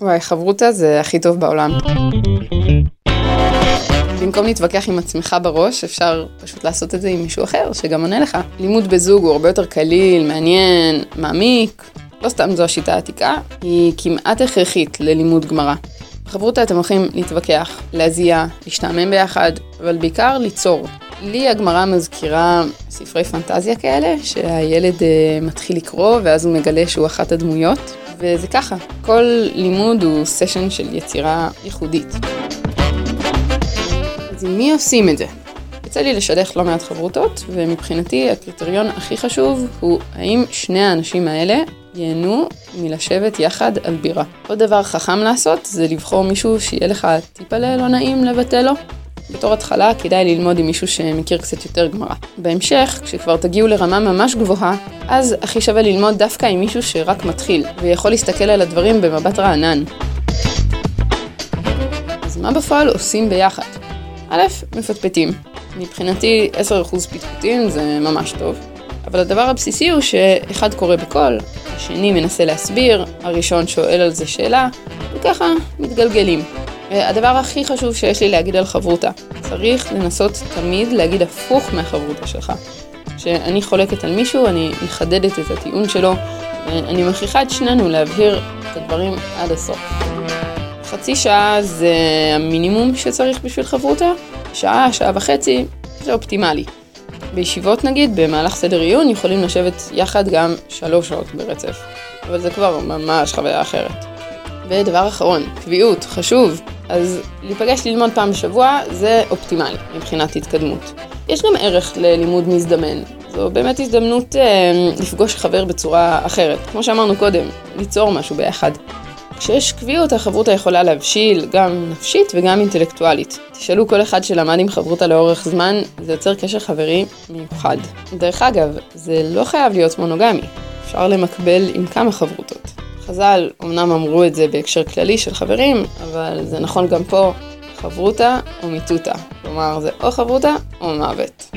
וואי, חברותה זה הכי טוב בעולם. במקום להתווכח עם עצמך בראש, אפשר פשוט לעשות את זה עם מישהו אחר שגם עונה לך. לימוד בזוג הוא הרבה יותר קליל, מעניין, מעמיק. לא סתם זו השיטה העתיקה, היא כמעט הכרחית ללימוד גמרא. בחברותה אתם הולכים להתווכח, להזיע, להשתעמם ביחד, אבל בעיקר ליצור. לי הגמרא מזכירה ספרי פנטזיה כאלה, שהילד uh, מתחיל לקרוא ואז הוא מגלה שהוא אחת הדמויות, וזה ככה, כל לימוד הוא סשן של יצירה ייחודית. אז עם מי עושים את זה? יצא לי לשדך לא מעט חברותות, ומבחינתי הקריטריון הכי חשוב הוא האם שני האנשים האלה ייהנו מלשבת יחד על בירה. עוד דבר חכם לעשות זה לבחור מישהו שיהיה לך טיפה לא נעים לבטא לו. בתור התחלה כדאי ללמוד עם מישהו שמכיר קצת יותר גמרא. בהמשך, כשכבר תגיעו לרמה ממש גבוהה, אז הכי שווה ללמוד דווקא עם מישהו שרק מתחיל, ויכול להסתכל על הדברים במבט רענן. אז מה בפועל עושים ביחד? א', מפטפטים. מבחינתי 10% פטפוטים זה ממש טוב. אבל הדבר הבסיסי הוא שאחד קורא בקול, השני מנסה להסביר, הראשון שואל על זה שאלה, וככה מתגלגלים. הדבר הכי חשוב שיש לי להגיד על חברותה, צריך לנסות תמיד להגיד הפוך מהחברותה שלך. כשאני חולקת על מישהו, אני מחדדת את הטיעון שלו, ואני מכריחה את שנינו להבהיר את הדברים עד הסוף. חצי שעה זה המינימום שצריך בשביל חברותה, שעה, שעה וחצי, זה אופטימלי. בישיבות נגיד, במהלך סדר עיון, יכולים לשבת יחד גם שלוש שעות ברצף. אבל זה כבר ממש חוויה אחרת. ודבר אחרון, קביעות, חשוב. אז להיפגש ללמוד פעם בשבוע זה אופטימלי מבחינת התקדמות. יש גם ערך ללימוד מזדמן. זו באמת הזדמנות אה, לפגוש חבר בצורה אחרת. כמו שאמרנו קודם, ליצור משהו ביחד. כשיש קביעות, החברותה יכולה להבשיל גם נפשית וגם אינטלקטואלית. תשאלו כל אחד שלמד עם חברותה לאורך זמן, זה יוצר קשר חברי מיוחד. דרך אגב, זה לא חייב להיות מונוגמי, אפשר למקבל עם כמה חברותות. חז"ל אמנם אמרו את זה בהקשר כללי של חברים, אבל זה נכון גם פה, חברותה או מיטוטה. כלומר, זה או חברותה או מוות.